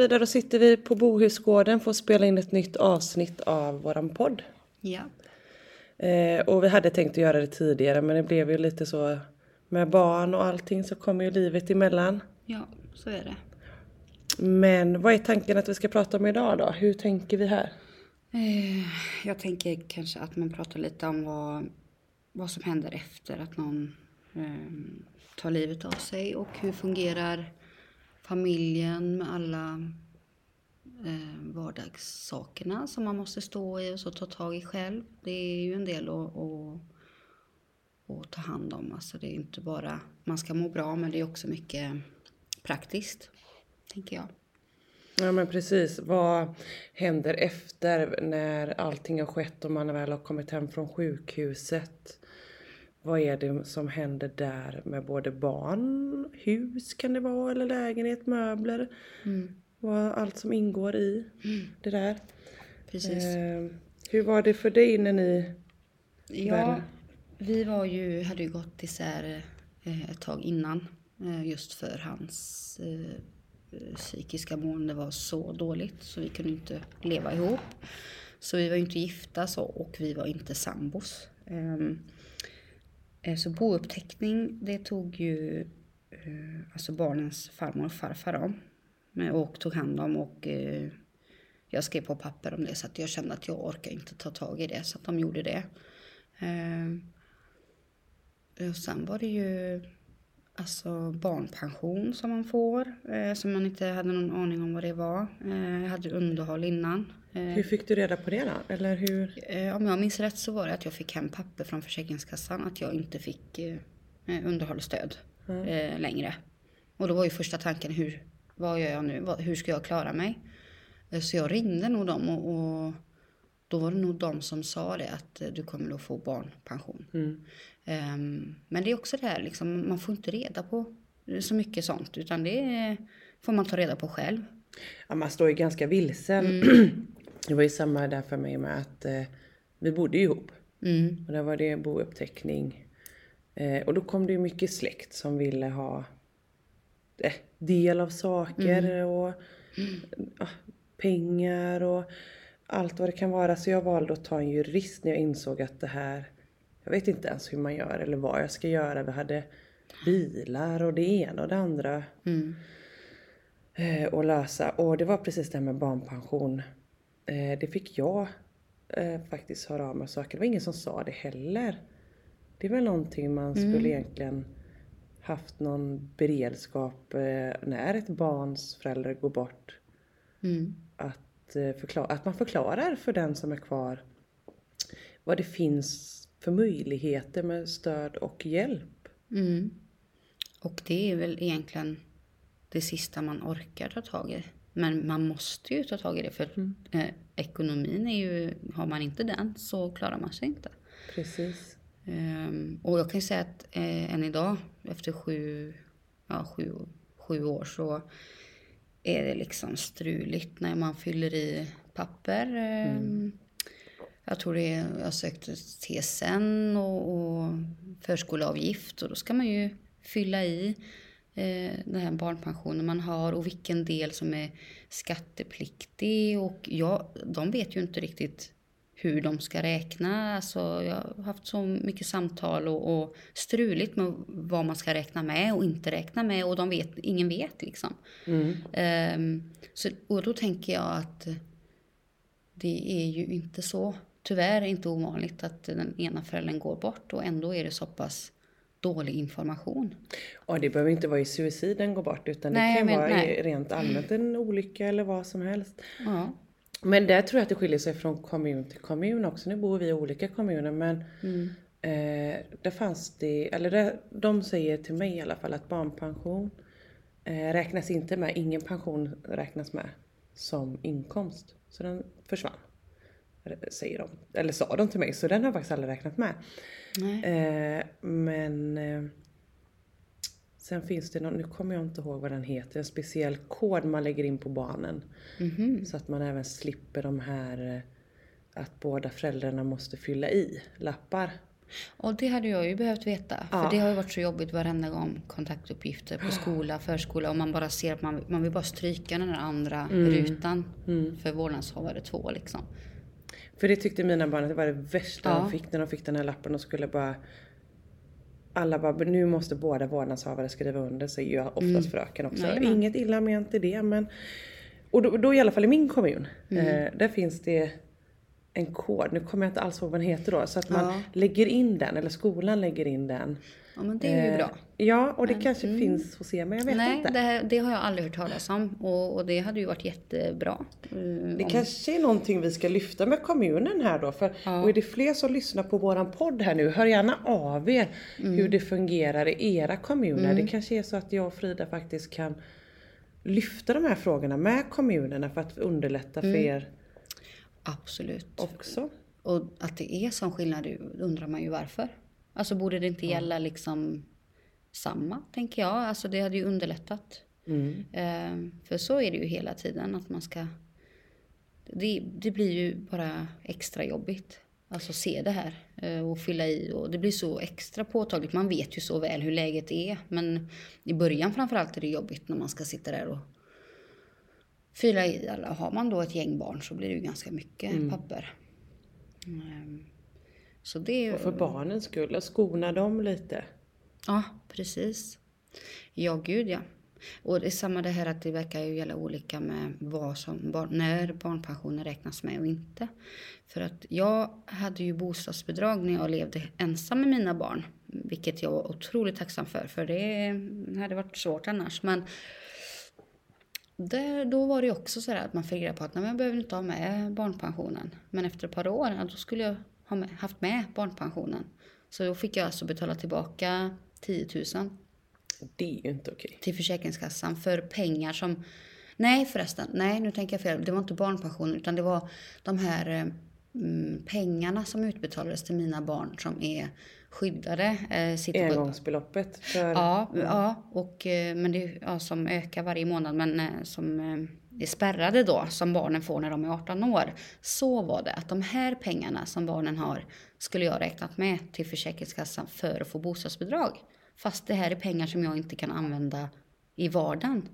Frida, då sitter vi på Bohusgården för att spela in ett nytt avsnitt av våran podd. Ja. Eh, och vi hade tänkt att göra det tidigare men det blev ju lite så med barn och allting så kommer ju livet emellan. Ja, så är det. Men vad är tanken att vi ska prata om idag då? Hur tänker vi här? Eh, jag tänker kanske att man pratar lite om vad, vad som händer efter att någon eh, tar livet av sig och hur fungerar familjen med alla eh, vardagssakerna som man måste stå i och så ta tag i själv. Det är ju en del att, att, att ta hand om. Alltså det är inte bara man ska må bra men det är också mycket praktiskt, tänker jag. Ja men precis. Vad händer efter när allting har skett och man väl har kommit hem från sjukhuset? Vad är det som händer där med både barn, hus kan det vara, eller lägenhet, möbler? Mm. Vad, allt som ingår i det där. Precis. Eh, hur var det för dig när ni... Ja, Väl. vi var ju, hade ju gått isär eh, ett tag innan. eh, Just för hans eh, psykiska mående var så dåligt så vi kunde inte leva ihop. Så vi var ju inte gifta så, och vi var inte sambos. Eh, så bouppteckning, det tog ju eh, alltså barnens farmor och farfar om. Och tog hand om och eh, jag skrev på papper om det så att jag kände att jag orkar inte ta tag i det så att de gjorde det. Och sen var det ju alltså barnpension som man får som man inte hade någon aning om vad det var. Jag hade underhåll innan. Eh, Hur fick du reda på det då? Eller hur? Eh, Om jag minns rätt så var det att jag fick hem papper från Försäkringskassan att jag inte fick eh, underhållsstöd eh, längre. Och då var ju första tanken hur, vad gör jag nu? Hur ska jag klara mig? Så jag ringde nog dem och, och då var det nog de som sa det att du kommer att få barnpension. Ehm, men det är också det här liksom, man får inte reda på så mycket sånt utan det får man ta reda på själv. Ja, man står ju ganska vilsen. det var ju samma där för mig med att eh, vi bodde ihop. Mm. Och där var det bouppteckning. Eh, och då kom det ju mycket släkt som ville ha eh, del av saker och ja, pengar och allt vad det kan vara. Så jag valde att ta en jurist när jag insåg att det här, jag vet inte ens hur man gör eller vad jag ska göra. Vi hade bilar och det ena och det andra eh, att lösa. Och det var precis det här med barnpension. Eh, det fick jag eh, faktiskt höra av mig och söka. Det var ingen som sa det heller. Det är väl någonting man skulle egentligen haft någon beredskap eh, när ett barns förälder går bort. Mm. Att, förklara, att man förklarar för den som är kvar vad det finns för möjligheter med stöd och hjälp. Mm. Och det är väl egentligen det sista man orkar ta tag i. Men man måste ju ta tag i det för eh, ekonomin är ju, har man inte den så klarar man sig inte. Precis. Ehm, och jag kan ju säga att eh, än idag efter sju, ja, sju, sju år så är det liksom struligt när man fyller i papper. Ehm, Jag tror det är, jag sökte CSN och, och förskoleavgift och då ska man ju fylla i den här barnpensionen man har och vilken del som är skattepliktig och ja, de vet ju inte riktigt hur de ska räkna. Alltså, jag har haft så mycket samtal och, och struligt med vad man ska räkna med och inte räkna med och de vet, ingen vet liksom. Ehm, så, och då tänker jag att det är ju inte så, tyvärr inte ovanligt att den ena föräldern går bort och ändå är det så pass dålig information. Och det behöver inte vara i suiciden går bort utan Nej, det kan men- vara nej. rent allmänt en olycka eller vad som helst. Ja. Men där tror jag att det skiljer sig från kommun till kommun också. Nu bor vi i olika kommuner men eh, där fanns det, eller där, de säger till mig i alla fall att barnpension eh, räknas inte med, ingen pension räknas med som inkomst. Så den försvann. Säger de, eller sa de till mig, så den har jag faktiskt aldrig räknat med. Eh, men eh, sen finns det någon, nu kommer jag inte ihåg vad den heter, en speciell kod man lägger in på barnen. Så att man även slipper de här eh, att båda föräldrarna måste fylla i lappar. Och det hade jag ju behövt veta. Ja. För det har ju varit så jobbigt varenda gång kontaktuppgifter på skola, förskola och man bara ser att man, man vill bara stryka den där andra rutan för vårdnadshavare två liksom. För det tyckte mina barn att det var det värsta Ja. de fick när de fick den här lappen och skulle bara alla bara, nu måste båda vårdnadshavare skriva under, säger ju oftast fröken också. Mm. Jajamän. Inget illa ment i det men... Och då, då i alla fall i min kommun, Mm. eh, där finns det en kod, nu kommer jag inte alls ihåg vad den heter då, så att man Ja. lägger in den, eller skolan lägger in den. Ja men det är ju Eh, bra. Ja, och det kanske finns hos er men jag vet Nej, inte. det, här- det har jag aldrig hört talas om och, och det hade ju varit jättebra. Mm, Det om- kanske är någonting vi ska lyfta med kommunen här då. För, Ja. Och är det fler som lyssnar på våran podd här nu, hör gärna av er Mm. hur det fungerar i era kommuner. Det kanske är så att jag och Frida faktiskt kan lyfta de här frågorna med kommunerna för att underlätta Mm. för er Absolut. också. Och att det är sån skillnad undrar man ju varför. Alltså borde det inte gälla liksom samma, tänker jag. Alltså det hade ju underlättat. Mm. Eh, för så är det ju hela tiden att man ska... Det, det blir ju bara extra jobbigt. Alltså se det här eh, och fylla i och det blir så extra påtagligt. Man vet ju så väl hur läget är. Men i början framförallt är det jobbigt när man ska sitta där och fylla i alla. Har man då ett gäng barn så blir det ju ganska mycket papper. Ehm, Så det. Och för barnens skull, och skona dem lite. Ja, precis. Ja, gud ja. Och det är samma det här att det verkar ju gälla olika med vad som, barn, när barnpensionen räknas med och inte. För att jag hade ju bostadsbidrag när jag levde ensam med mina barn. Vilket jag var otroligt tacksam för, för det hade varit svårt annars. Men där, då var det också så att man fick reda på att nej, jag behöver inte ha med barnpensionen. Men efter ett par år, då skulle jag ha med, haft med barnpensionen. Så då fick jag alltså betala tillbaka 10 000 Det är ju inte okej. till Försäkringskassan för pengar som... Nej förresten, nej nu tänker jag fel. Det var inte barnpension utan det var de här eh, mm, pengarna som utbetalades till mina barn som är skyddade. Eh, sitter Engångsbeloppet för... Ja, ja och, eh, men det, ja, som ökar varje månad men eh, som är spärrade då som barnen får när de är 18 år. Så var det att de här pengarna som barnen har skulle jag räknat med till Försäkringskassan för att få bostadsbidrag. Fast det här är pengar som jag inte kan använda i vardagen.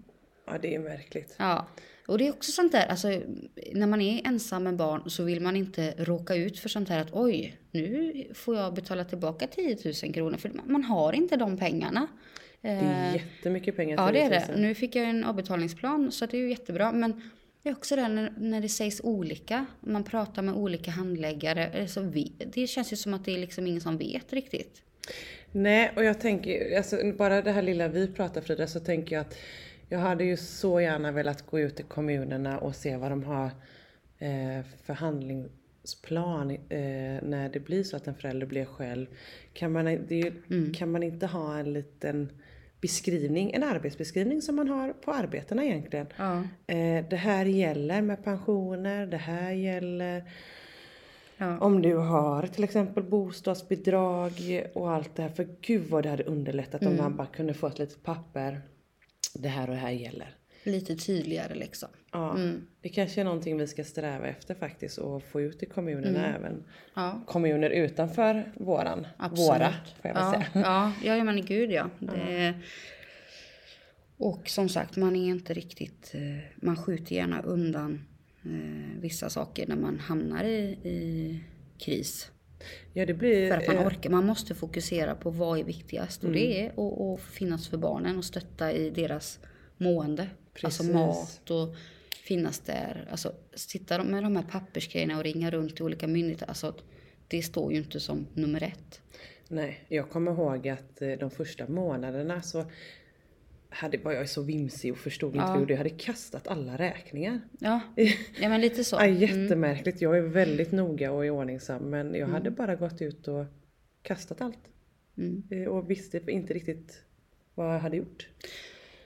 Ja, det är märkligt. Ja, och det är också sånt där, alltså när man är ensam med barn så vill man inte råka ut för sånt här att oj, nu får jag betala tillbaka 10 000 kronor för man har inte de pengarna. Det är jättemycket pengar Ja, det är 10 000. det. Nu fick jag en avbetalningsplan så det är ju jättebra. Men det är också det när, när det sägs olika. Man pratar med olika handläggare. Alltså vi, det känns ju som att det är liksom ingen som vet riktigt. Nej, och jag tänker, alltså, bara det här lilla vi pratar Frida, så tänker jag att jag hade ju så gärna velat gå ut i kommunerna och se vad de har eh, förhandlingsplan eh, när det blir så att en förälder blir själv. Kan man, det ju, kan man inte ha en liten beskrivning, en arbetsbeskrivning som man har på arbetena egentligen. Ja. Eh, det här gäller med pensioner, det här gäller Ja. om du har till exempel bostadsbidrag och allt det här. För gud vad det hade underlättat om man bara kunde få ett litet papper. Det här och det här gäller. Lite tydligare liksom. Ja, Det kanske är någonting vi ska sträva efter faktiskt och få ut i kommunerna även. Ja. Kommuner utanför våran. Absolut. Våra får jag väl ja, säga. Ja, ja, men gud ja. Det, och som sagt, man är inte riktigt... eh, Man skjuter gärna undan eh, vissa saker när man hamnar i, i kris. Ja det blir... För att man eh, orkar. Man måste fokusera på vad är viktigast. Och det är att, finnas för barnen och stötta i deras mående. Alltså Precis. mat och finnas där. Alltså sitta med de här pappersgrejerna och ringa runt till olika myndigheter. Alltså det står ju inte som nummer ett. Nej, jag kommer ihåg att eh, de första månaderna så hade, var jag så vimsig och förstod inte jag gjorde. Jag hade kastat alla räkningar. Ja, ja men lite så. Ja, jättemärkligt. Jag är väldigt noga och ordningsam men jag hade bara gått ut och kastat allt. Mm. Eh, Och visste inte riktigt vad jag hade gjort.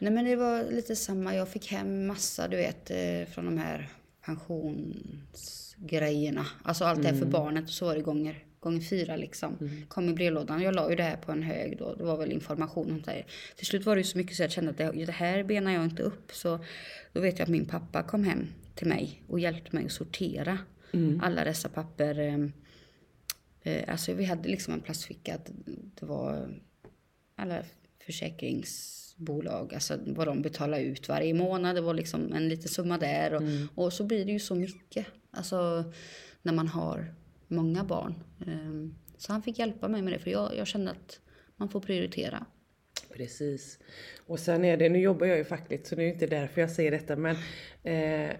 Nej men det var lite samma. Jag fick hem massa du vet eh, från de här pensionsgrejerna. Alltså allt det här för barnet och så var det gånger, gånger fyra liksom. Kom i brevlådan. Jag la ju det här på en hög då. Det var väl information om det här. Till slut var det ju så mycket så jag kände att det, det här benar jag inte upp. Så då vet jag att min pappa kom hem till mig och hjälpte mig att sortera alla dessa papper. Eh, Eh, alltså vi hade liksom en plastficka. Det var alla försäkringsbolag, alltså vad de betalar ut varje månad. Det var liksom en liten summa där. Och, och så blir det ju så mycket. Alltså när man har många barn. Eh, Så han fick hjälpa mig med det för jag, jag kände att man får prioritera. Precis. Och sen är det, nu jobbar jag ju fackligt så det är ju inte därför jag säger detta men eh,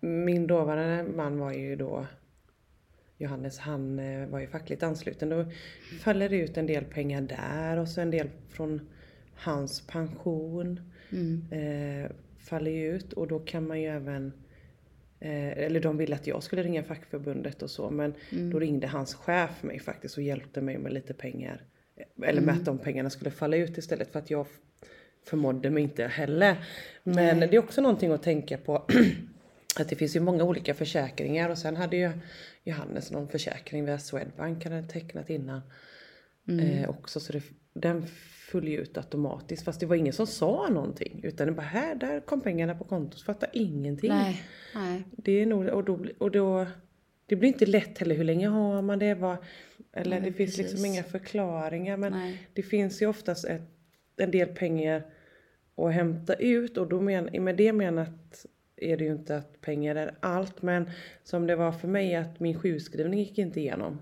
min dåvarande man var ju då Johannes, han eh, var ju fackligt ansluten. Då faller det ut en del pengar där och så en del från hans pension. Eh, faller ut och då kan man ju även Eh, eller de ville att jag skulle ringa fackförbundet och så men då ringde hans chef mig faktiskt och hjälpte mig med lite pengar. Eller med att de pengarna skulle falla ut istället för att jag förmådde mig inte heller. Men det är också någonting att tänka på. Att det finns ju många olika försäkringar och sen hade ju Johannes någon försäkring via Swedbank han hade tecknat innan. Eh, också så det, den föll ut automatiskt fast det var ingen som sa någonting. Utan det bara här, där kom pengarna på kontot. Fattar ingenting. Nej, nej. Det är nog, och då, och då, det blir inte lätt heller hur länge har man det? Vad, eller Nej, det finns liksom precis. inga förklaringar men Nej. det finns ju oftast ett, en del pengar att hämta ut och då men, med det menat är det ju inte att pengar är allt men som det var för mig att min sjukskrivning gick inte igenom.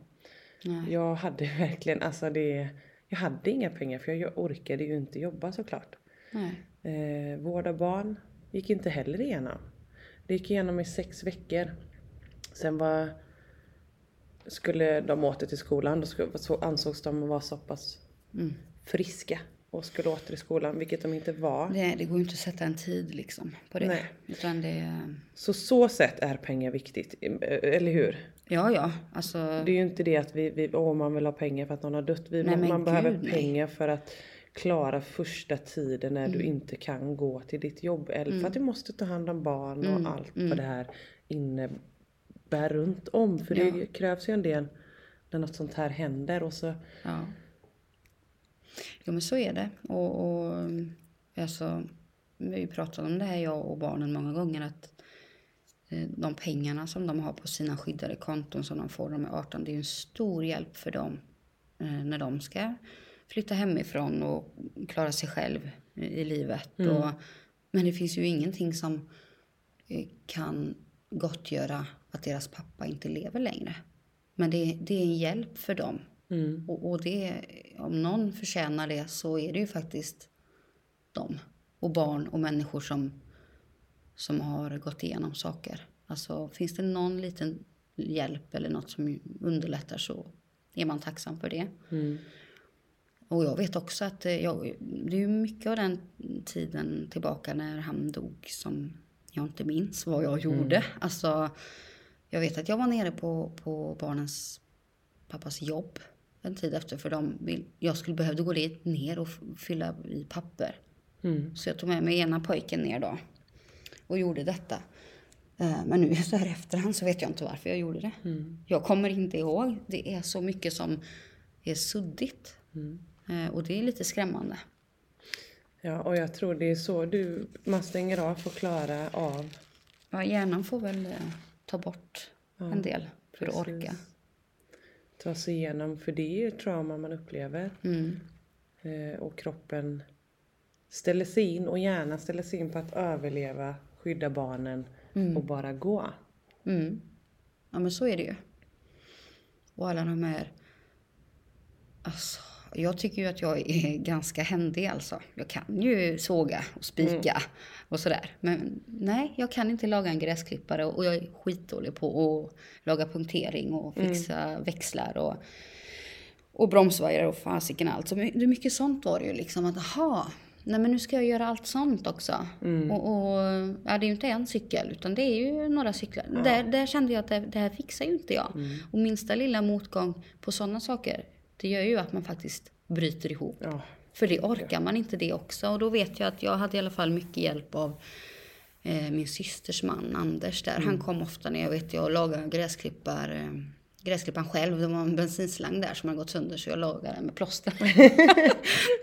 Nej. Jag hade verkligen, alltså det, jag hade inga pengar för jag orkade ju inte jobba såklart. nej. Eh, vård av barn gick inte heller igenom. Det gick igenom i sex veckor. Sen var, skulle de åter till skolan, då skulle, så ansågs de vara så pass Mm. friska och skulle åter till skolan, vilket de inte var. Det, det går ju inte att sätta en tid liksom på det. Nej. Utan det... Så så sätt är pengar viktigt, eh, eller hur? Ja, ja. Alltså... Det är ju inte det att vi, vi åh, man vill ha pengar för att någon har dött. Vi, Nej, man man behöver gud, nej. pengar för att klara första tiden när du Mm. inte kan gå till ditt jobb. Eller för att du måste ta hand om barn och Mm, allt vad det här innebär runt om. För det Ja. krävs ju en del när något sånt här händer. Och så, Ja. Jo, men så är det. Och, och alltså, vi pratat om det här, jag och barnen, många gånger. Att eh, de pengarna som de har på sina skyddade konton som de får, de är 18, det är en stor hjälp för dem eh, när de ska flytta hemifrån och klara sig själv i livet. Och, men det finns ju ingenting som eh, kan gottgöra att deras pappa inte lever längre. Men det, det är en hjälp för dem. Och, och det, om någon förtjänar det så är det ju faktiskt dem. Och barn och människor som, som har gått igenom saker. Alltså finns det någon liten hjälp eller något som underlättar så är man tacksam för det. Och jag vet också att eh, jag, det är mycket av den tiden tillbaka när han dog som jag inte minns vad jag gjorde. Alltså, jag vet att jag var nere på, på barnens pappas jobb en tid efter för de vill, jag skulle behövde gå dit ner och fylla i papper. Så jag tog med mig ena pojken ner då och gjorde detta. Eh, Men nu så här efterhand så vet jag inte varför jag gjorde det. Jag kommer inte ihåg. Det är så mycket som är suddigt. Eh, Och det är lite skrämmande. ja, och jag tror det är så du, man stänger av för att klara av. Ja, hjärnan får väl eh, ta bort en del för att precis. orka. Ta sig igenom, för det är ju trauma man upplever. Mm. Eh, och kroppen ställer sig in och hjärnan ställer sig in på att överleva, skydda barnen och bara gå. Mm. Ja, men så är det ju. Och alla de här... Alltså, jag tycker ju att jag är ganska händig alltså. Jag kan ju såga och spika och sådär. Men nej, jag kan inte laga en gräsklippare och jag är skitdålig på att laga punktering och fixa växlar och, och bromsvajrar och fasiken allt. Så det är mycket sånt var det ju liksom att aha, nej men nu ska jag göra allt sånt också. Och, och ja, det är ju inte en cykel utan det är ju några cyklar. Där, där kände jag att det, det här fixar ju inte jag. Och minsta lilla motgång på sådana saker, det gör ju att man faktiskt bryter ihop. Ja, För det orkar man inte det också. Och då vet jag att jag hade i alla fall mycket hjälp av eh, min systers man Anders där. Han kom ofta ner, jag vet jag, lagade gräsklippar. Eh, gräsklipparen själv, det var en bensinslang där som hade gått sönder så jag lagade den med plåster.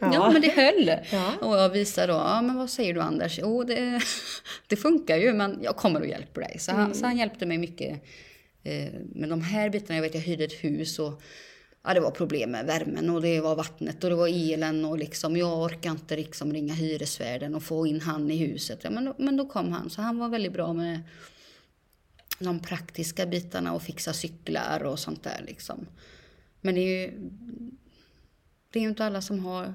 ja. men det höll. Ja. Och jag visade då, ja men vad säger du Anders? Jo det, det funkar ju men jag kommer och hjälper dig. Så han, så han hjälpte mig mycket Eh, men de här bitarna, jag vet jag hyrde ett hus och ja, det var problem med värmen och det var vattnet och det var elen och liksom jag orkar inte liksom ringa hyresvärden och få in han i huset. Ja, men, då, men då kom han, så han var väldigt bra med de praktiska bitarna och fixa cyklar och sånt där liksom. Men det är ju, det är ju inte alla som har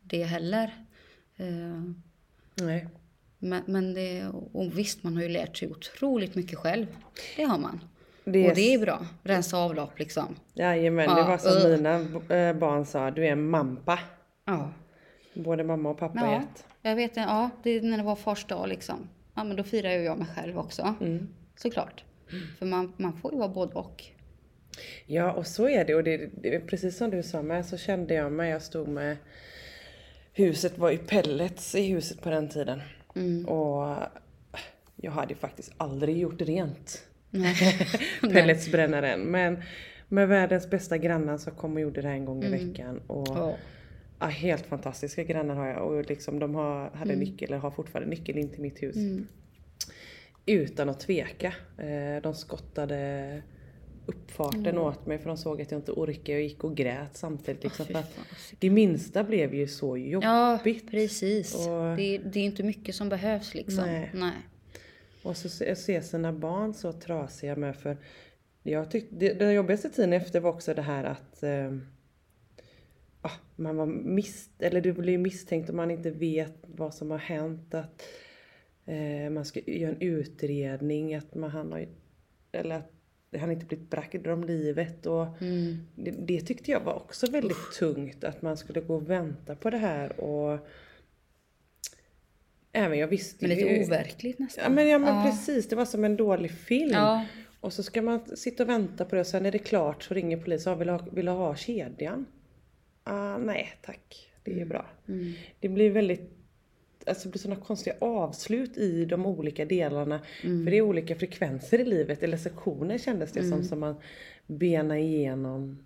det heller. Eh, Nej. Men, men det, och visst, man har ju lärt sig otroligt mycket själv. Det har man. Det Och det är bra. Rensa avlopp liksom. Jajamän, det Ja, var som uh. mina eh, barn sa, du är en mampa. Ja. Både mamma och pappa Ja, ett. jag vet det. Ja, det är när det var fars dag liksom. Ja, men då firar ju jag mig själv också. Mm. Såklart. För man, man får ju vara både och. Ja, och så är det. Och det, det precis som du sa med, så kände jag mig. Jag stod med... Huset var i pellets i huset på den tiden. Och jag hade ju faktiskt aldrig gjort rent pelletsbrännaren. Men med världens bästa grannar så kom och gjorde det en gång i veckan. Och Ja. ja, helt fantastiska grannar har jag. Och liksom de har, hade Mm. nyckel, eller har fortfarande nyckel in till mitt hus. Utan att tveka. Eh, De skottade uppfarten Mm. åt mig för de såg att jag inte orkade och gick och grät samtidigt. Liksom, fy för att det minsta blev ju så Ja, jobbigt. precis. Och- Det, det är inte mycket som behövs liksom. Nej. Nej. Och så se- sina barn så trasiga med för jag tyckte, det, den jobbigaste tiden efter var också det här att eh, ah, man var mis, eller du blir misstänkt om man inte vet vad som har hänt. Att eh, man ska göra en utredning, att man han har, eller att han inte blivit bragd om livet. Och Mm. det, det tyckte jag var också väldigt tungt, att man skulle gå och vänta på det här. Och även jag visste Men ju- lite overkligt nästan. Ja men, ja, men precis, det var som en dålig film. Ja. Och så ska man sitta och vänta på det och sen är det klart så ringer polisen och vill ha, vill ha kedjan. Ah, nej tack, det är bra. Mm. Det blir väldigt, alltså det blir sådana konstiga avslut i de olika delarna. Mm. För det är olika frekvenser i livet, eller sektioner kändes det Mm. som, som man benar igenom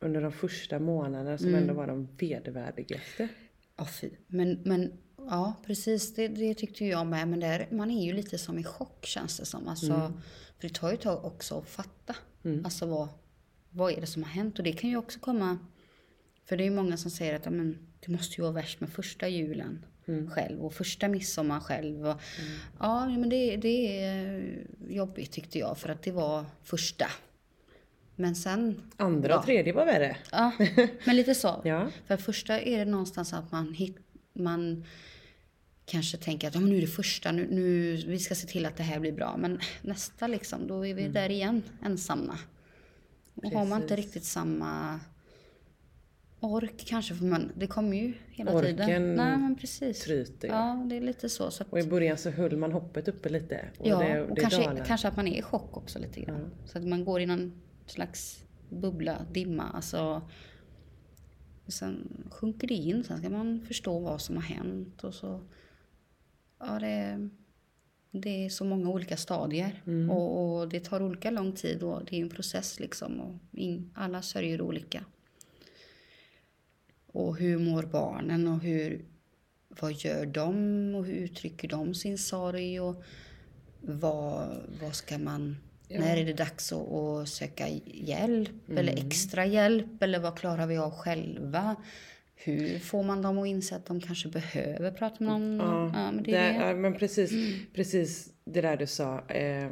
under de första månaderna som Mm. ändå var de vedervärdigaste. Ja, fy. Men, men ja, precis. Det, det tyckte jag med. Men där, man är ju lite som i chock känns det som. Alltså, Mm. För det tar ju ett tag också att fatta. Alltså vad, vad är det som har hänt? Och det kan ju också komma... För det är ju många som säger att ja, men, det måste ju vara värst med första julen själv och första midsommar själv. Och, Ja, men det, det är jobbigt tyckte jag för att det var första. Men sen... Andra Ja. och tredje var värre. Ja, men lite så. Ja. För första är det någonstans att man, hit, man kanske tänker att ja, men nu är det första, nu, nu, vi ska se till att det här blir bra. Men nästa liksom, då är vi där igen, ensamma. Och har man inte Precis. riktigt samma ork kanske, för man, det kommer ju hela Orken tiden. Nej men precis. tryter, ja. Ja, det är lite så. så att, Och i början så höll man hoppet uppe lite. Och ja, det, och det kanske, dalar. kanske att man är i chock också lite grann. Så att man går i någon slags bubbla, dimma. Alltså, sen sjunker det in, sen ska man förstå vad som har hänt och så. Ja, det, det är så många olika stadier och, och det tar olika lång tid och det är en process liksom och in, alla sörjer olika. Och hur mår barnen och hur, vad gör de och hur uttrycker de sin sorg och vad, vad ska man, när är det dags att, att söka hjälp eller extra hjälp eller vad klarar vi av själva? Hur får man dem att inse att de kanske behöver prata med någon? Ja, Ja, men det det, det. ja, men precis, precis det där du sa. Eh,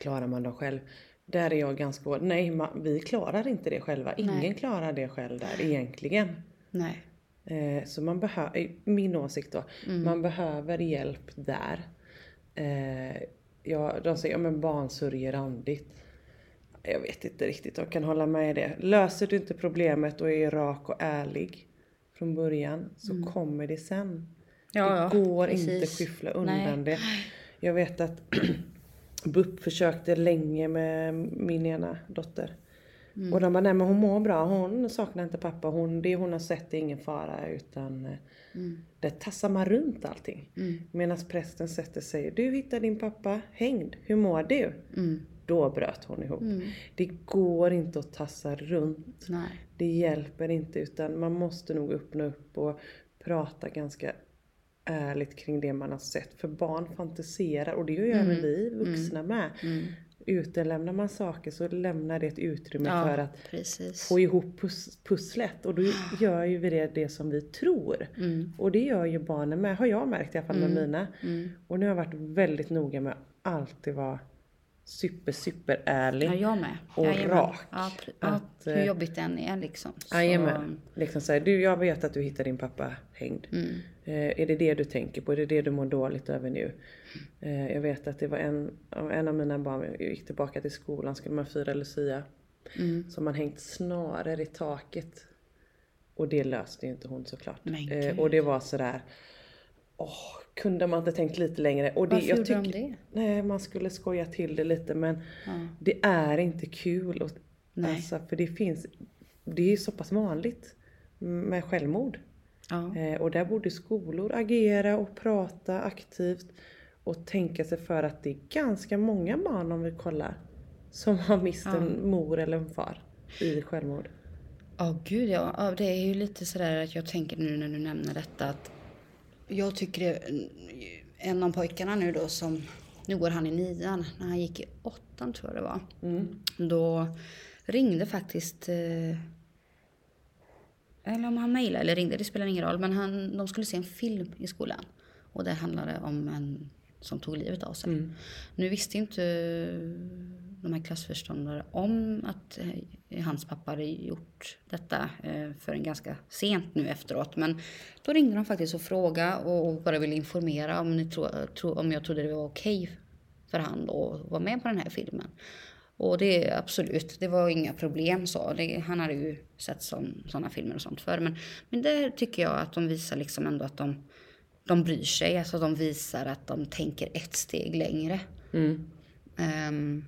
klarar man dem själv? Där är jag ganska hård. Nej, ma- vi klarar inte det själva. Ingen Nej. klarar det själv där egentligen. Nej. Eh, så man behöver, min åsikt då, Mm. man behöver hjälp där. Eh, ja, de säger, ja men barn sörjer andligt. Jag vet inte riktigt, jag kan hålla med i det. Löser du inte problemet och är rak och ärlig från början så kommer det sen. Mm. Ja, det går precis. inte att skyffla undan Nej. det. Jag vet att BUP försökte länge med min ena dotter. Mm. Och de bara, nej men hon mår bra, hon saknar inte pappa, hon, det hon har sett är ingen fara utan eh, Mm. där tassar man runt allting. Medan prästen sätter sig, du hittar din pappa hängd, hur mår du? Mm. Då bröt hon ihop. Det går inte att tassa runt. Nej. Det hjälper inte utan man måste nog öppna upp och prata ganska ärligt kring det man har sett. För barn fantiserar och det gör ju även vi vuxna med. utelämnar man saker så lämnar det ett utrymme Ja, för att precis. få ihop pus- pusslet och då gör ju vi det, det som vi tror. Mm. Och det gör ju barnen med, har jag märkt i alla fall med mina. Mm. Och nu har jag varit väldigt noga med att alltid vara super, super ärlig. Ja, jag med. Och Jajamän. rak. Ja, Att, hur eh, jobbigt det än är liksom. Så- Jajamän. Liksom så här, du, jag vet att du hittar din pappa hängd. Mm. Eh, är det det du tänker på? Är det det du mår dåligt över nu? Eh, jag vet att det var en, en av mina barn, jag gick tillbaka till skolan, skulle man fira Lucia. Mm. Så man hängt snarare i taket. Och det löste ju inte hon såklart. Eh, och det var sådär, åh, kunde man inte tänkt lite längre? Och det, Varför jag gjorde de tycker- det? Nej, man skulle skoja till det lite men Ja. det är inte kul. Och, Nej. alltså, för det finns, det är ju så pass vanligt med självmord. Ja. Eh, och där borde skolor agera och prata aktivt och tänka sig för att det är ganska många barn om vi kollar som har mist en mor eller en far i självmord. Ja, gud ja. ja. Det är ju lite sådär att jag tänker nu när du nämner detta att jag tycker en av pojkarna nu då som, nu går han i nian, när han gick i åttan tror jag det var. Då ringde faktiskt, eh, eller om han mejlade eller ringde, det spelar ingen roll, men han, de skulle se en film i skolan. Och det handlade om en som tog livet av sig. Nu visste inte de här klassförståndare om att eh, hans pappa hade gjort detta eh, förrän ganska sent nu efteråt. Men då ringde de faktiskt och frågade och bara ville informera om, ni tro, tro, om jag trodde det var okej för han att vara med på den här filmen. Och det absolut, det var inga problem så. Det, han hade ju sett sådana filmer och sånt förr. Men, men där tycker jag att de visar liksom ändå att de, de bryr sig. Alltså de visar att de tänker ett steg längre. Mm. Ehm,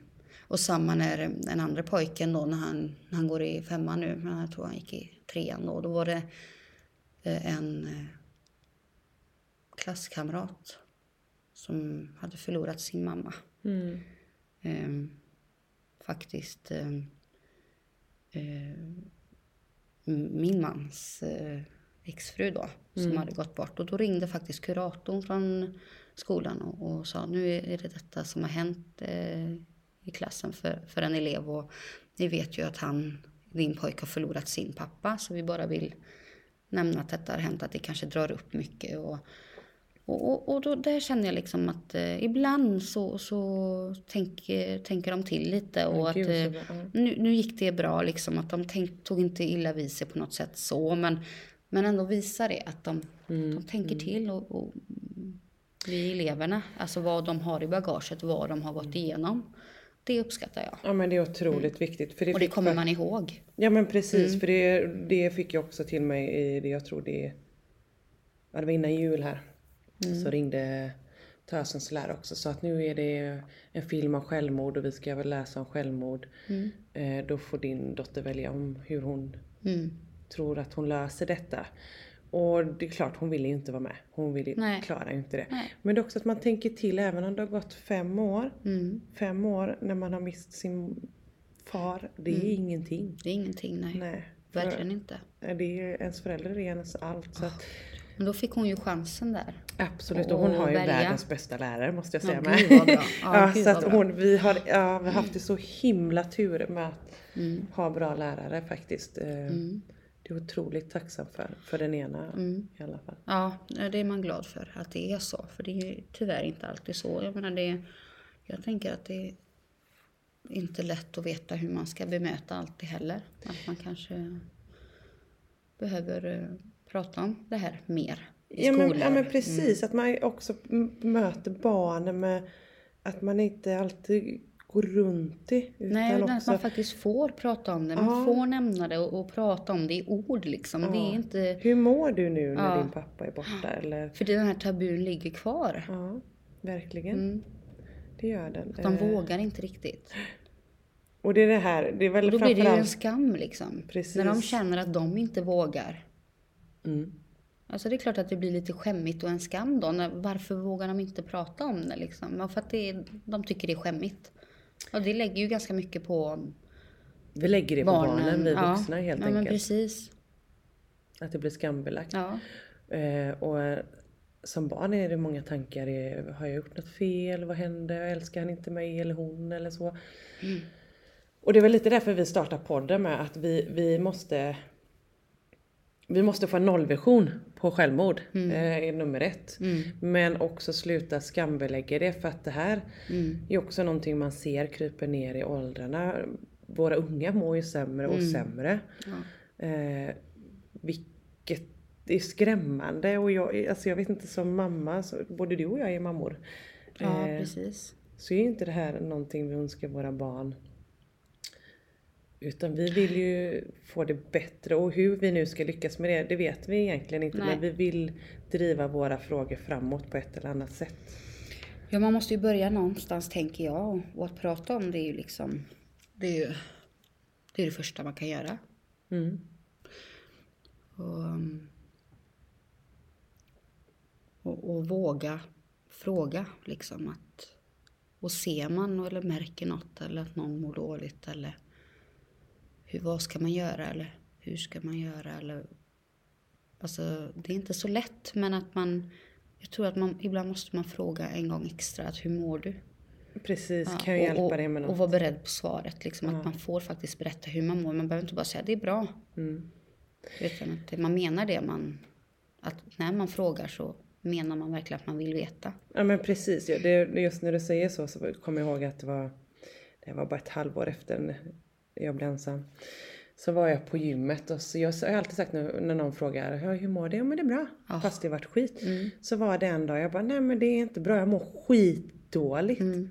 och samma när den andra pojken då, när han, han går i femman nu, men jag tror han gick i trean då, då var det eh, en eh, klasskamrat som hade förlorat sin mamma. Mm. Ehm, faktiskt ehm, min mans eh, exfru då, som hade gått bort. Och då ringde faktiskt kuratorn från skolan och, och sa nu är det detta som har hänt eh, i klassen för, för en elev. Och ni vet ju att han, din pojke har förlorat sin pappa så vi bara vill nämna att detta har hänt, att det kanske drar upp mycket. Och, och, och, och då, där känner jag liksom att eh, ibland så, så tänker, tänker de till lite. Och att, eh. Ja. nu, nu gick det bra, liksom, att de tänk, tog inte illa vid sig på något sätt så. Men, men ändå visar det att de, Mm, de tänker till. Och, och vi eleverna, alltså vad de har i bagaget, vad de har gått igenom. Det uppskattar jag. Ja men det är otroligt viktigt. För det Mm. Och det kommer man ihåg. Ja men precis, Mm. för det, det fick jag också till mig i det jag tror det ja, det var innan jul här. Mm. Så ringde Tösens lärare också så att nu är det en film om självmord och vi ska väl läsa om självmord. Mm. Eh, då får din dotter välja om hur hon Mm. tror att hon löser detta. Och det är klart, hon vill ju inte vara med. Hon vill ju, Nej. klarar ju inte det. Nej. Men det är också att man tänker till även om det har gått fem år. Mm. Fem år när man har mist sin far, det är ingenting. Det är ingenting, nej. Nej. Verkligen inte. det är ens förälder är ens allt. Så att, Men då fick hon ju chansen där. absolut, och hon har ju välja. världens bästa lärare måste jag Ja, säga med. vad bra. Ja, Ja, gud så vad att bra. hon, vi, har, ja, vi har haft det så himla tur med att Mm. ha bra lärare faktiskt. Eh, Mm. Det är otroligt tacksam för, för den ena Mm. i alla fall. Ja, det är man glad för att det är så. För det är ju tyvärr inte alltid så. Jag menar det, jag tänker att det är inte lätt att veta hur man ska bemöta alltid heller. Att man kanske behöver eh, prata om det här mer i Ja men, ja men precis, att man också möter barnen med att man inte alltid går runt det. Utan Nej, utan att också, man faktiskt får prata om det. Man Ja. får nämna det och, och prata om det i ord liksom. Det Ja. är inte... hur mår du nu när Ja. din pappa är borta? Eller, För den här tabun ligger kvar. ja, verkligen. Mm. Det gör den. De Eh, vågar inte riktigt. Och det är det här, det är väl Och då blir det ju en framförallt... skam liksom. Precis. När de känner att de inte vågar. Mm. Alltså det är klart att det blir lite skämmigt och en skam då. När, varför vågar de inte prata om det liksom? Ja, för att det är, de tycker det är skämmigt. Och det lägger ju ganska mycket på Vi lägger det på barnen. barnen, vi ja. vuxna helt ja, men enkelt. precis. Att det blir skambelagt. Ja. Eh, och eh, som barn är det många tankar. är, Har jag gjort något fel? Vad hände? Älskar han inte mig eller hon eller så? Och det är väl lite därför vi startar podden med att vi, vi måste vi måste få en nollvision på självmord, Mm. eh, är nummer ett. Men också sluta skambelägga det för att det här Mm. är också någonting man ser kryper ner i åldrarna. Våra unga mår ju sämre och Mm. sämre. Ja. Eh, vilket är skrämmande och jag, alltså jag vet inte som mamma, så, både du och jag är mammor. ja, Eh, precis. så är inte det här någonting vi önskar våra barn. Utan vi vill ju få det bättre och hur vi nu ska lyckas med det, det vet vi egentligen inte. Nej. Men vi vill driva våra frågor framåt på ett eller annat sätt. Ja, man måste ju börja någonstans tänker jag. Och att prata om det är ju liksom, det är ju det, är det första man kan göra. Mm. Och, och, och våga fråga liksom att och ser man eller märker något eller att någon mår dåligt eller hur, vad ska man göra eller hur ska man göra eller alltså det är inte så lätt men att man jag tror att man ibland måste man fråga en gång extra att hur mår du? Precis, Ja, kan jag hjälpa och, dig med något? och vara beredd på svaret liksom att man får faktiskt berätta hur man mår man behöver inte bara säga det är bra Mm. utan att man menar det man... Att när man frågar så menar man verkligen att man vill veta. Ja men precis, ja, det, just när du säger så så kommer jag ihåg att det var, det var bara ett halvår efter jag blev ensam. Så var jag på gymmet och så jag, har alltid sagt nu, när någon frågar "Ja, hur mår du? Ja men det är bra. Ja. Fast det varit skit. Mm. Så var det en dag jag bara, nej men det är inte bra, jag mår skitdåligt. Mm.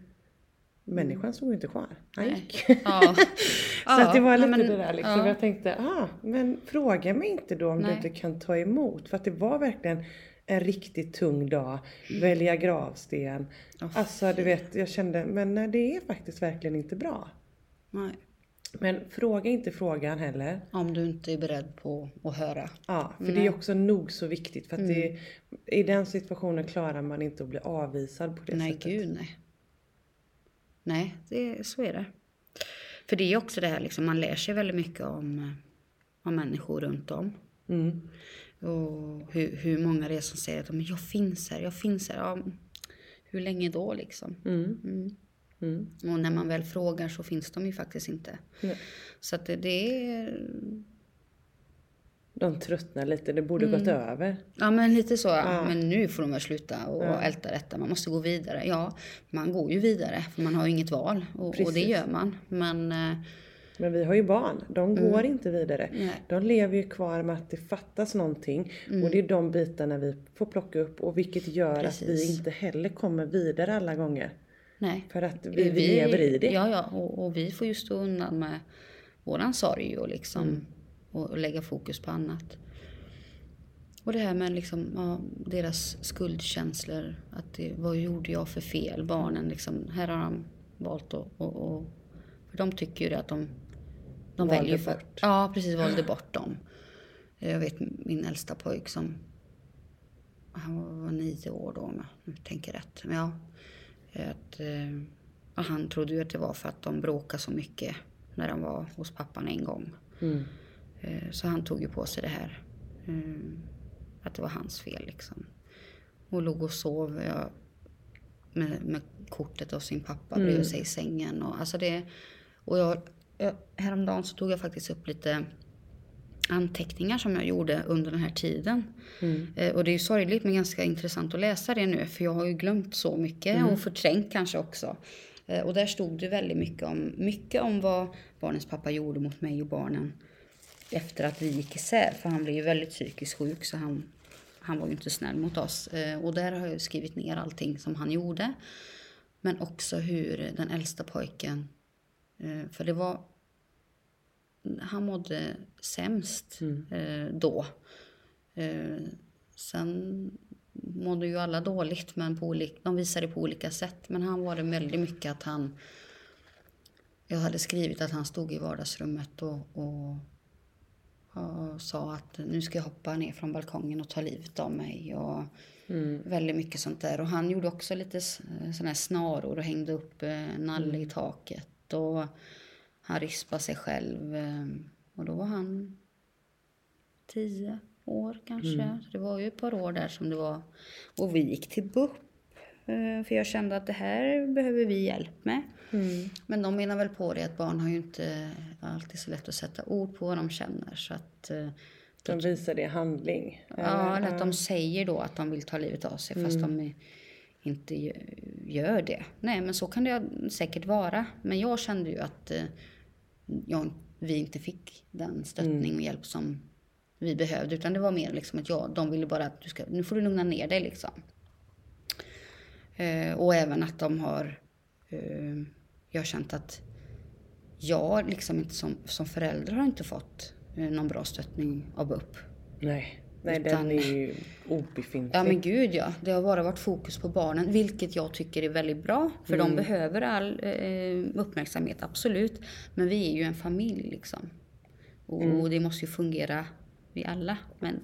Människan stod ju inte kvar. Han gick. Ja. Så att det var Ja, lite men- det där liksom. ja. Jag tänkte, ah, men fråga mig inte då om Nej. du inte kan ta emot. För att det var verkligen en riktigt tung dag. Välja gravsten. Åh, alltså du vet, jag kände, men nej, det är faktiskt verkligen inte bra. Nej. Men fråga inte frågan heller. Om du inte är beredd på att höra. Ja, för det Nej. är också nog så viktigt. För att det, i den situationen klarar man inte att bli avvisad på det nej, sättet. gud nej. Nej, det, så är det. För det är också det här liksom, man lär sig väldigt mycket om, eh, om människor runt om. Mm. Och hur, hur många det är som säger att jag finns här, jag finns här. Ja, hur länge då liksom? Mm. Mm. Mm. Och när man väl frågar så finns de ju faktiskt inte. Nej. Så att det, det är... De tröttnar lite, det borde gått över. Ja men lite så. Ja. Men nu får de väl sluta och Ja. älta detta. Man måste gå vidare. Ja, man går ju vidare för man har ju inget val. Och, och det Precis. gör man. Men eh, Men vi har ju barn, de går inte vidare. Mm. nej. De lever ju kvar med att det fattas någonting. Mm. Och det är de bitarna vi får plocka upp. Och vilket gör att vi Precis. inte heller kommer vidare alla gånger. Nej. För att vi, vi lever i det. Ja, ja. Och, och vi får ju stå undan med våran sorg och liksom Mm. och, lägga fokus på annat. Och det här med liksom, ja, deras skuldkänslor. Att det, vad gjorde jag för fel? Barnen liksom, här har de valt att... Och, och, för de tycker ju det att de... De Valde väljer för, bort. Ja, precis. Valde bort dem. Jag vet min äldsta pojk som... Han var nio år då om jag tänker rätt. Men ja, att, eh, och han trodde ju att det var för att de bråkade så mycket när de var hos pappan en gång. Mm. Eh, Så han tog ju på sig det här. eh, Att det var hans fel liksom. Och låg och sov med, med kortet av sin pappa Mm. bredvid sig i sängen. Och, alltså det, och jag, jag, häromdagen så tog jag faktiskt upp lite anteckningar som jag gjorde under den här tiden. Mm. Eh, Och det är ju sorgligt men ganska intressant att läsa det nu för jag har ju glömt så mycket och förträngt kanske också. Eh, Och där stod det väldigt mycket om, mycket om vad barnens pappa gjorde mot mig och barnen efter att vi gick isär. För han blev ju väldigt psykiskt sjuk så han, han var ju inte snäll mot oss. Eh, Och där har jag skrivit ner allting som han gjorde. Men också hur den äldsta pojken, för det var han mådde sämst eh, då. Eh, sen mådde ju alla dåligt, men på olika, de visade på olika sätt. Men han var det väldigt mycket att han... Jag hade skrivit att han stod i vardagsrummet och, och, och sa att nu ska jag hoppa ner från balkongen och ta livet av mig. Och Väldigt mycket sånt där. Och han gjorde också lite sådana här snaror och hängde upp eh, nalle i taket. Och han rispade sig själv. eh, Och då var han tio, år kanske. Så det var ju ett par år där som det var. Och vi gick till BUP. eh, För jag kände att det här behöver vi hjälp med. Men de menar väl på det att barn har ju inte alltid så lätt att sätta ord på vad de känner. Så att, eh, De visar det i handling. ja, eller att de säger då att de vill ta livet av sig fast de eh, inte gö- gör det. Nej, men så kan det säkert vara. Men jag kände ju att eh, jag, vi inte fick den stöttning och hjälp som vi behövde. Utan det var mer liksom att jag, de ville bara att du ska, nu får du lugna ner dig liksom. Eh, och även att de har, eh, jag har känt att jag liksom inte som, som förälder har inte fått eh, någon bra stöttning av BUP. Nej, nej Utan- den är ju obefintlig. Ja men gud ja. Det har bara varit fokus på barnen, vilket jag tycker är väldigt bra. För de behöver all eh, uppmärksamhet, absolut. Men vi är ju en familj liksom. Och, och det måste ju fungera, vi alla. Men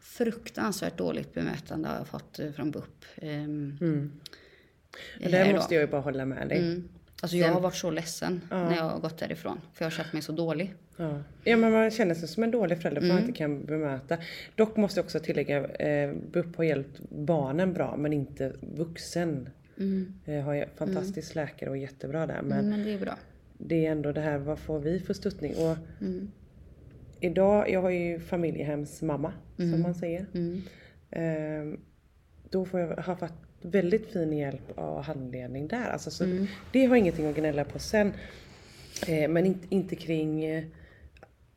fruktansvärt dåligt bemötande har jag fått eh, från BUP. Ehm, Men där här då. måste jag ju bara hålla med dig. Mm. Alltså jag har varit så ledsen när jag har gått därifrån. För jag har känt mig så dålig. Ja. ja, men man känner sig som en dålig förälder för man Mm. inte kan bemöta. Dock måste jag också tillägga, eh, BUP har hjälpt barnen bra men inte vuxen. Eh, har ju fantastisk läkare och jättebra där. Men Mm, men det är bra. det är ändå det här, vad får vi för stöttning? Och Idag, jag har ju familjehemsmamma som man säger. Eh, då får jag, har fått väldigt fin hjälp av handledning där. Alltså, så Det har ingenting att gnälla på sen. Eh, men inte, inte kring eh,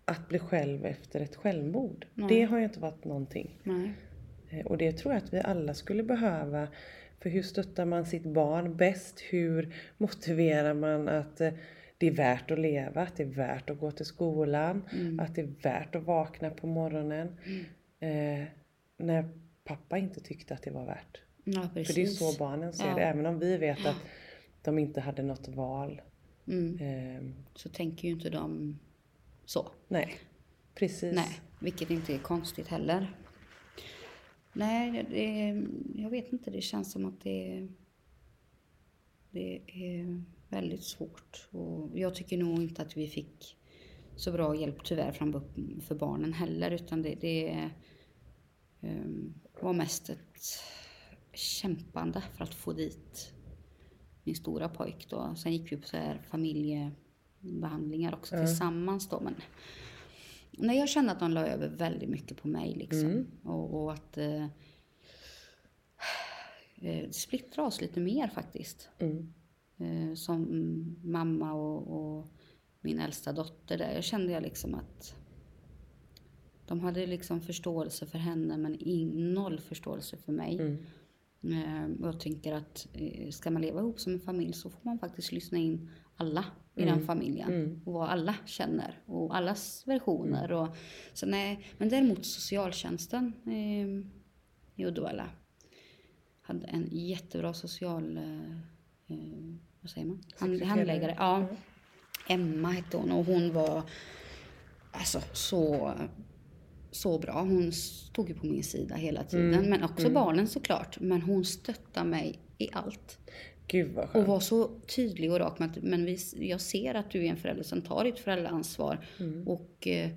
att bli själv efter ett självmord. Det har ju inte varit någonting. Nej. Eh, Och det tror jag att vi alla skulle behöva. För hur stöttar man sitt barn bäst? Hur motiverar man att eh, det är värt att leva, att det är värt att gå till skolan, att det är värt att vakna på morgonen. Eh, när pappa inte tyckte att det var värt. Ja, För det är så barnen ser Ja. det, även om vi vet att de inte hade något val. Mm. Eh, Så tänker ju inte de så. nej, precis. Nej, vilket inte är konstigt heller. Nej, det, jag vet inte. Det känns som att det, det är väldigt svårt. Och jag tycker nog inte att vi fick så bra hjälp tyvärr BUP för barnen heller. Utan det, det um, var mest ett kämpande för att få dit min stora pojk då. Sen gick vi på så här familjebehandlingar också tillsammans då. Men Nej, jag kände att de la över väldigt mycket på mig liksom. Och, och att eh, eh, splittra oss lite mer faktiskt. Mm. Eh, som mamma och, och min äldsta dotter där. Jag kände jag liksom att de hade liksom förståelse för henne men in, noll förståelse för mig. Eh, och jag tänker att eh, ska man leva ihop som en familj så får man faktiskt lyssna in alla i den familjen. Och vad alla känner och allas versioner. Och, så nej, men däremot socialtjänsten eh, i Uddevalla hade en jättebra social... Eh, eh, vad säger man? Hand, handläggare. Ja. Emma hette hon och hon var alltså så så bra. Hon stod ju på min sida hela tiden. Men också barnen såklart. Men hon stöttade mig i allt. Gud vad Och skönt. var så tydlig och rak med att men vi, jag ser att du är en förälder som tar ditt föräldraansvar. Och eh,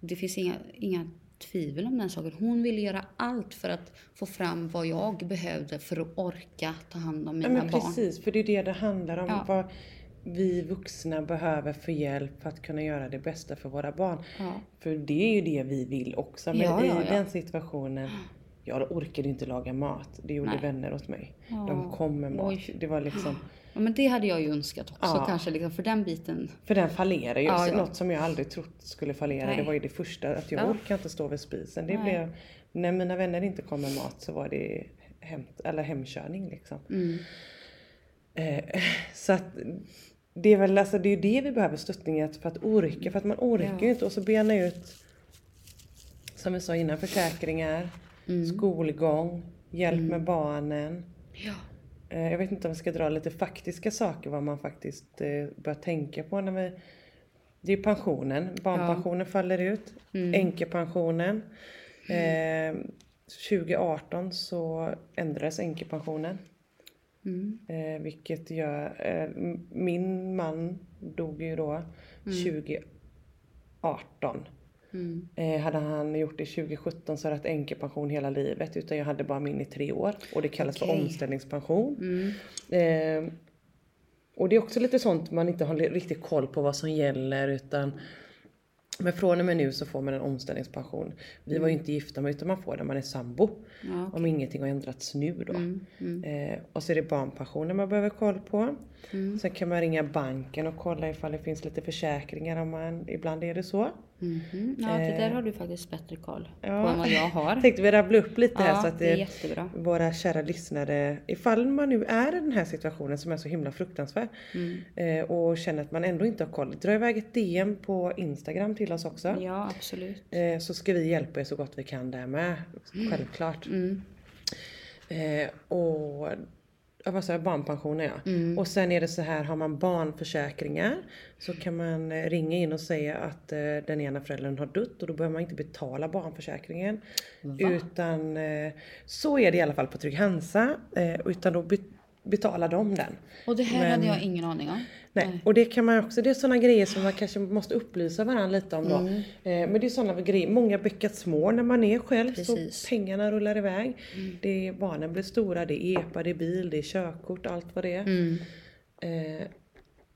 det finns inga, inga tvivel om den saken. Hon ville göra allt för att få fram vad jag behövde för att orka ta hand om Ja, mina men barn. precis, för det är det det handlar om. Ja. Vad vi vuxna behöver för hjälp för att kunna göra det bästa för våra barn. Ja. För det är ju det vi vill också. Men Ja, i ja, ja. den situationen, jag orkade inte laga mat. Det gjorde Nej. vänner åt mig. Ja. De kom med mat. Oj. Det var liksom, Ja, men det hade jag ju önskat också Ja. kanske. Liksom, för den biten. för den fallerar ju. Ja, ja. Något som jag aldrig trott skulle fallera. Nej. Det var ju det första, att jag Ja. orkar inte stå vid spisen. Det Nej. blev, när mina vänner inte kom med mat så var det hem, eller hemkörning liksom. Mm. Eh, så att det är väl alltså, det är det vi behöver stöttning för att orka. För att man orkar ju inte. Och så bena ut, som vi sa innan, försäkringar, Mm. skolgång, hjälp med barnen. Ja. Eh, jag vet inte om vi ska dra lite faktiska saker, vad man faktiskt eh, bör tänka på när vi... Det är pensionen. Barnpensionen faller ut. Mm. Änkepensionen. Eh, 2018 så ändrades änkepensionen. Mm. Eh, vilket gör, eh, min man dog ju då 2018. Mm. Eh, hade han gjort det 2017 så hade jag haft änkepension hela livet. Utan jag hade bara min i tre år. Och det kallas för Okej. omställningspension. Mm. Eh, och det är också lite sånt man inte har riktigt koll på vad som gäller utan men från och med nu så får man en omställningspension. Vi var ju inte gifta med utan man får det när man är sambo. Ja, Om ingenting har ändrats nu då. Mm. Mm. Eh, och så är det barnpensionen man behöver koll på. Mm. Sen kan man ringa banken och kolla ifall det finns lite försäkringar om man, ibland är det så. Mhm. Ja, det där har du faktiskt bättre koll på Ja. än vad jag har. Tänkte vi rabbla upp lite här Ja, så att det är det, jättebra. våra kära lyssnare, ifall man nu är i den här situationen som är så himla fruktansvärd Mm. eh, och känner att man ändå inte har koll, dra iväg ett DM på Instagram till oss också. Ja, absolut. Eh, så ska vi hjälpa er så gott vi kan där med, självklart. Mm. Eh, och vad sa jag, barnpensionen ja. Mm. Och sen är det så här, har man barnförsäkringar så kan man eh, ringa in och säga att eh, den ena föräldern har dött och då behöver man inte betala barnförsäkringen. Va? Utan eh, så är det i alla fall på Trygg Hansa. Eh, utan då betalar de den. Och det här Men- hade jag ingen aning om. Nej. Och det kan man också, det är sådana grejer som man kanske måste upplysa varandra lite om då. Mm. Eh, men det är sådana grejer, många bäckar små när man är själv Precis. Mm. så pengarna rullar iväg. Det är, barnen blir stora, det är EPA, det är bil, det är körkort, allt vad det är. Mm. Eh,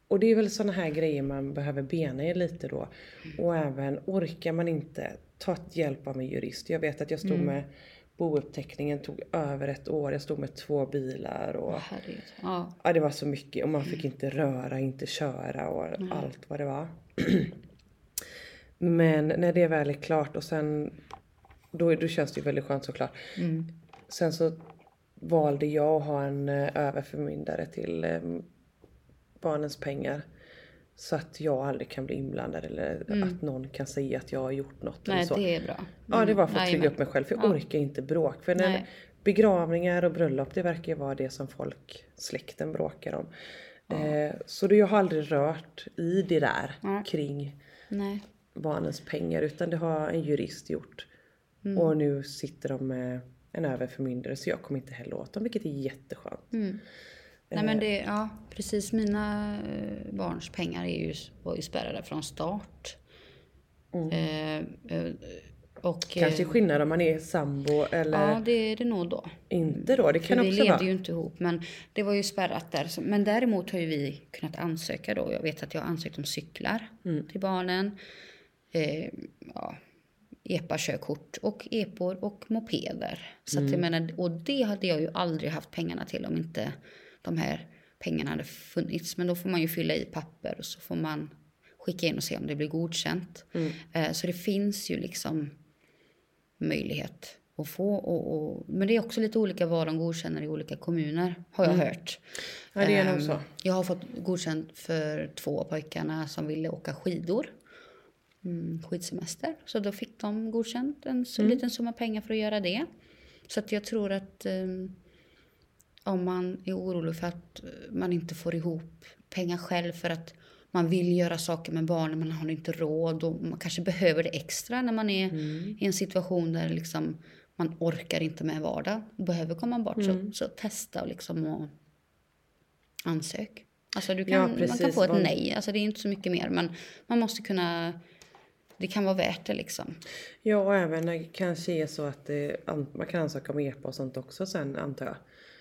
och det är väl sådana här grejer man behöver bena i lite då. Mm. Och även orkar man inte, ta hjälp av en jurist. Jag vet att jag stod Mm. med bouppteckningen, tog över ett år, jag stod med två bilar och. Ja. Ja det var så mycket och man fick inte röra, inte köra och allt vad det var. Men när det väl är klart och sen då, då känns det ju väldigt skönt såklart. Mm. Sen så valde jag att ha en eh, överförmyndare till eh, barnens pengar. Så att jag aldrig kan bli inblandad eller att någon kan säga att jag har gjort något eller Nej, så. det är bra. Ja det var för att Mm. trygga upp mig själv för jag Ja. orkar inte bråk. För när Nej. begravningar och bröllop det verkar ju vara det som folk, släkten bråkar om. Eh, så jag har aldrig rört i det där Nej. kring Nej. barnens pengar utan det har en jurist gjort. Mm. Och nu sitter de med en överförmyndare så jag kommer inte heller åt dem vilket är jätteskönt. Mm. Nej men det, ja precis. Mina eh, barns pengar är ju, var ju spärrade från start. Eh, eh, och, Kanske eh, skillnad om man är sambo eller Ja, det är det nog då. inte då. Det För kan vi också levde vara. ju inte ihop, men det var ju spärrat där. Men däremot har ju vi kunnat ansöka då. Jag vet att jag har ansökt om cyklar Mm. till barnen. Eh, ja, EPA-körkort och EPOR och mopeder. Så Mm. att jag menar, och det hade jag ju aldrig haft pengarna till om inte de här pengarna hade funnits. Men då får man ju fylla i papper och så får man skicka in och se om det blir godkänt. Mm. Eh, så det finns ju liksom möjlighet att få. Och, och, men det är också lite olika vad de godkänner i olika kommuner, har jag hört. Ja, det är nog Ehm, så. Jag har fått godkänt för två av pojkarna som ville åka skidor. Mm, skidsemester. Så då fick de godkänt en så liten summa pengar för att göra det. Så att jag tror att ehm, om man är orolig för att eh, man inte får ihop pengar själv för att man vill göra saker med barnen men har inte råd och man kanske behöver det extra när man är i en situation där liksom man orkar inte med vardagen och behöver komma bort. Så, så testa och liksom och ansök. Alltså du kan, Ja, man kan precis. få ett nej, alltså det är inte så mycket mer men man måste kunna, det kan vara värt det liksom. Ja och även när det kanske är så att det, an- man kan ansöka om EPA och sånt också sen antar jag.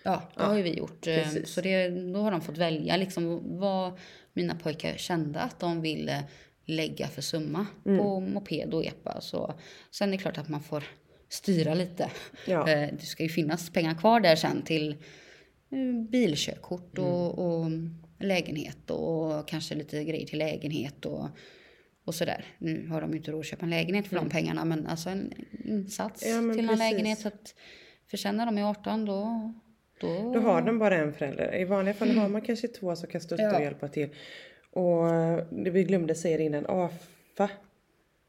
Ja, det har ju vi gjort. Eh, precis. Så det, då har de fått välja liksom vad mina pojkar kände att de ville lägga för summa Mm. på moped och epa. Så, sen är det klart att man får styra lite. Ja. Eh, Det ska ju finnas pengar kvar där sen till eh, bilkörkort Mm. och, och lägenhet och kanske lite grejer till lägenhet och, och sådär. Nu har de ju inte råd att köpa en lägenhet för de pengarna men alltså en insats Mm. Ja, till en precis. lägenhet. Så att, för sen när de är 18 då, då, Då har de bara en förälder. I vanliga fall har man kanske två som kan stötta Ja. och hjälpa till. Och det vi glömde säga innan, AFA.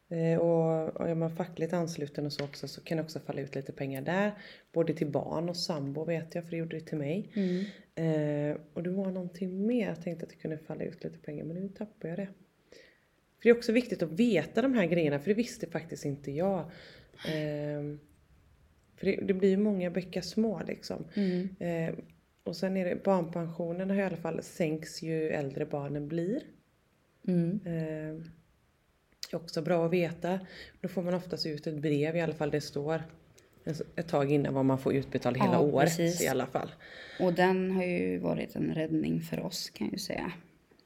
Eh, och, och är man fackligt ansluten och så också så kan det också falla ut lite pengar där. Både till barn och sambo vet jag för det gjorde det till mig. Mm. Eh, och det var någonting mer jag tänkte att det kunde falla ut lite pengar men nu tappar jag det. För det är också viktigt att veta de här grejerna för det visste faktiskt inte jag. Eh, för det, det blir ju många bäckar små liksom. Mm. Eh, och sen är det barnpensionen har i alla fall sänks ju äldre barnen blir. Mm. Eh, är också bra att veta. Då får man oftast ut ett brev i alla fall det står ett tag innan vad man får utbetalt hela Ja, året precis. i alla fall. Och den har ju varit en räddning för oss kan jag ju säga.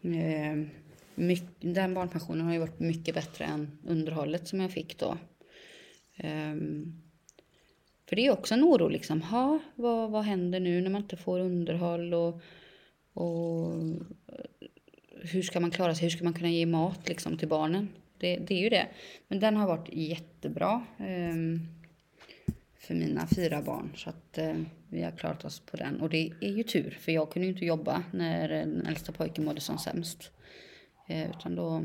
Eh, mycket, den barnpensionen har ju varit mycket bättre än underhållet som jag fick då. Ehm, för det är också en oro liksom. Ha, vad, vad händer nu när man inte får underhåll och, och eh, hur ska man klara sig? Hur ska man kunna ge mat liksom till barnen? Det, det är ju det. Men den har varit jättebra. ehm, för mina fyra barn. Så att eh, vi har klarat oss på den. Och det är ju tur, för jag kunde ju inte jobba när den äldsta pojken mådde som sämst. Eh, utan då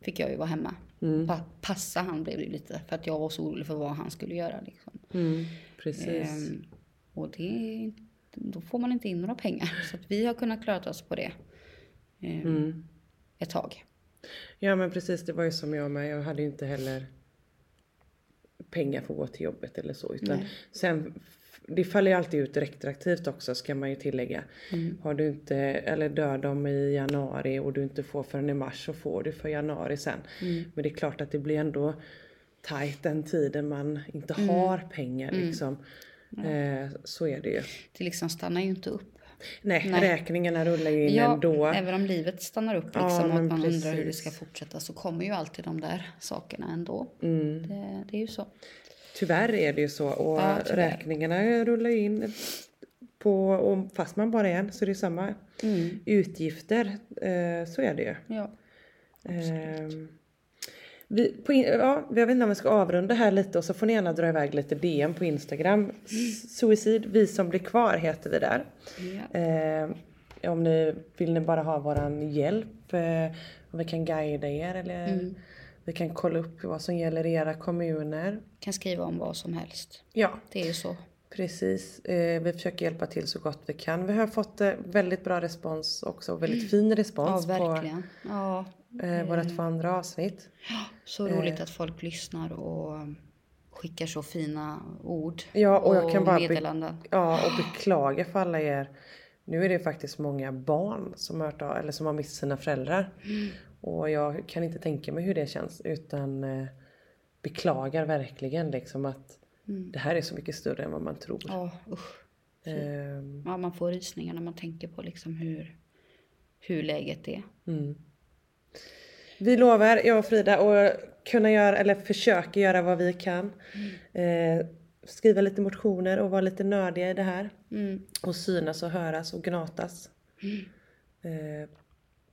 fick jag ju vara hemma. Pa passa han blev det lite, för att jag var så orolig för vad han skulle göra. Liksom. Mm, precis. Ehm, och det, då får man inte in några pengar. Så vi har kunnat klara oss på det ehm, Mm. ett tag. Ja men precis, det var ju som jag med. Jag hade ju inte heller pengar för att gå till jobbet eller så. Utan Nej. sen, det faller ju alltid ut retroaktivt också ska man ju tillägga. Mm. Har du inte, eller dör de i januari och du inte får förrän i mars så får du för januari sen. Mm. Men det är klart att det blir ändå tajt den tiden man inte Mm. har pengar liksom. Eh, så är det ju. Det liksom stannar ju inte upp. Nej, Nej. räkningarna rullar ju in Ja, ändå. även om livet stannar upp Ja, liksom, och men att man undrar hur det precis. ska fortsätta så kommer ju alltid de där sakerna ändå. Mm. Det, det är ju så. Tyvärr är det ju så och Ja, räkningarna rullar ju in på, och fast man bara är en så det är samma Mm. utgifter. Eh, så är det ju. Ja. Ehm, vi, på ja, jag vet inte om vi ska avrunda här lite och så får ni gärna dra iväg lite DM på Instagram. S- Suicid, vi som blir kvar heter vi där. Ja. Ehm, om ni vill ni bara ha våran hjälp, eh, om vi kan guida er eller Mm. vi kan kolla upp vad som gäller i era kommuner. Kan skriva om vad som helst. Ja, Det är ju så. Precis, eh, vi försöker hjälpa till så gott vi kan. Vi har fått eh, väldigt bra respons också, väldigt fin Ja, respons på verkligen. Ja, eh, våra två andra avsnitt. så roligt att folk lyssnar och skickar så fina ord Ja, och jag kan bara meddelanden. Ja, och beklaga för alla er. Nu är det faktiskt många barn som har, hört av, eller som har mist sina föräldrar. Och jag kan inte tänka mig hur det känns utan eh, beklagar verkligen liksom att det här är så mycket större än vad man tror. Ja, usch. Ehm, Ja, man får rysningar när man tänker på liksom hur, hur läget är. Mm. Vi lovar, jag och Frida, att kunna göra, eller försöka göra vad vi kan. Eh, skriva lite motioner och vara lite nördiga i det här. Mm. Och synas och höras och gnatas. Eh,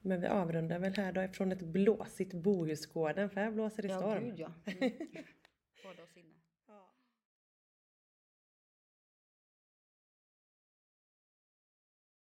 men vi avrundar väl här då ifrån ett blåsigt Bohusgården, för här blåser det storm. Ja, gud ja.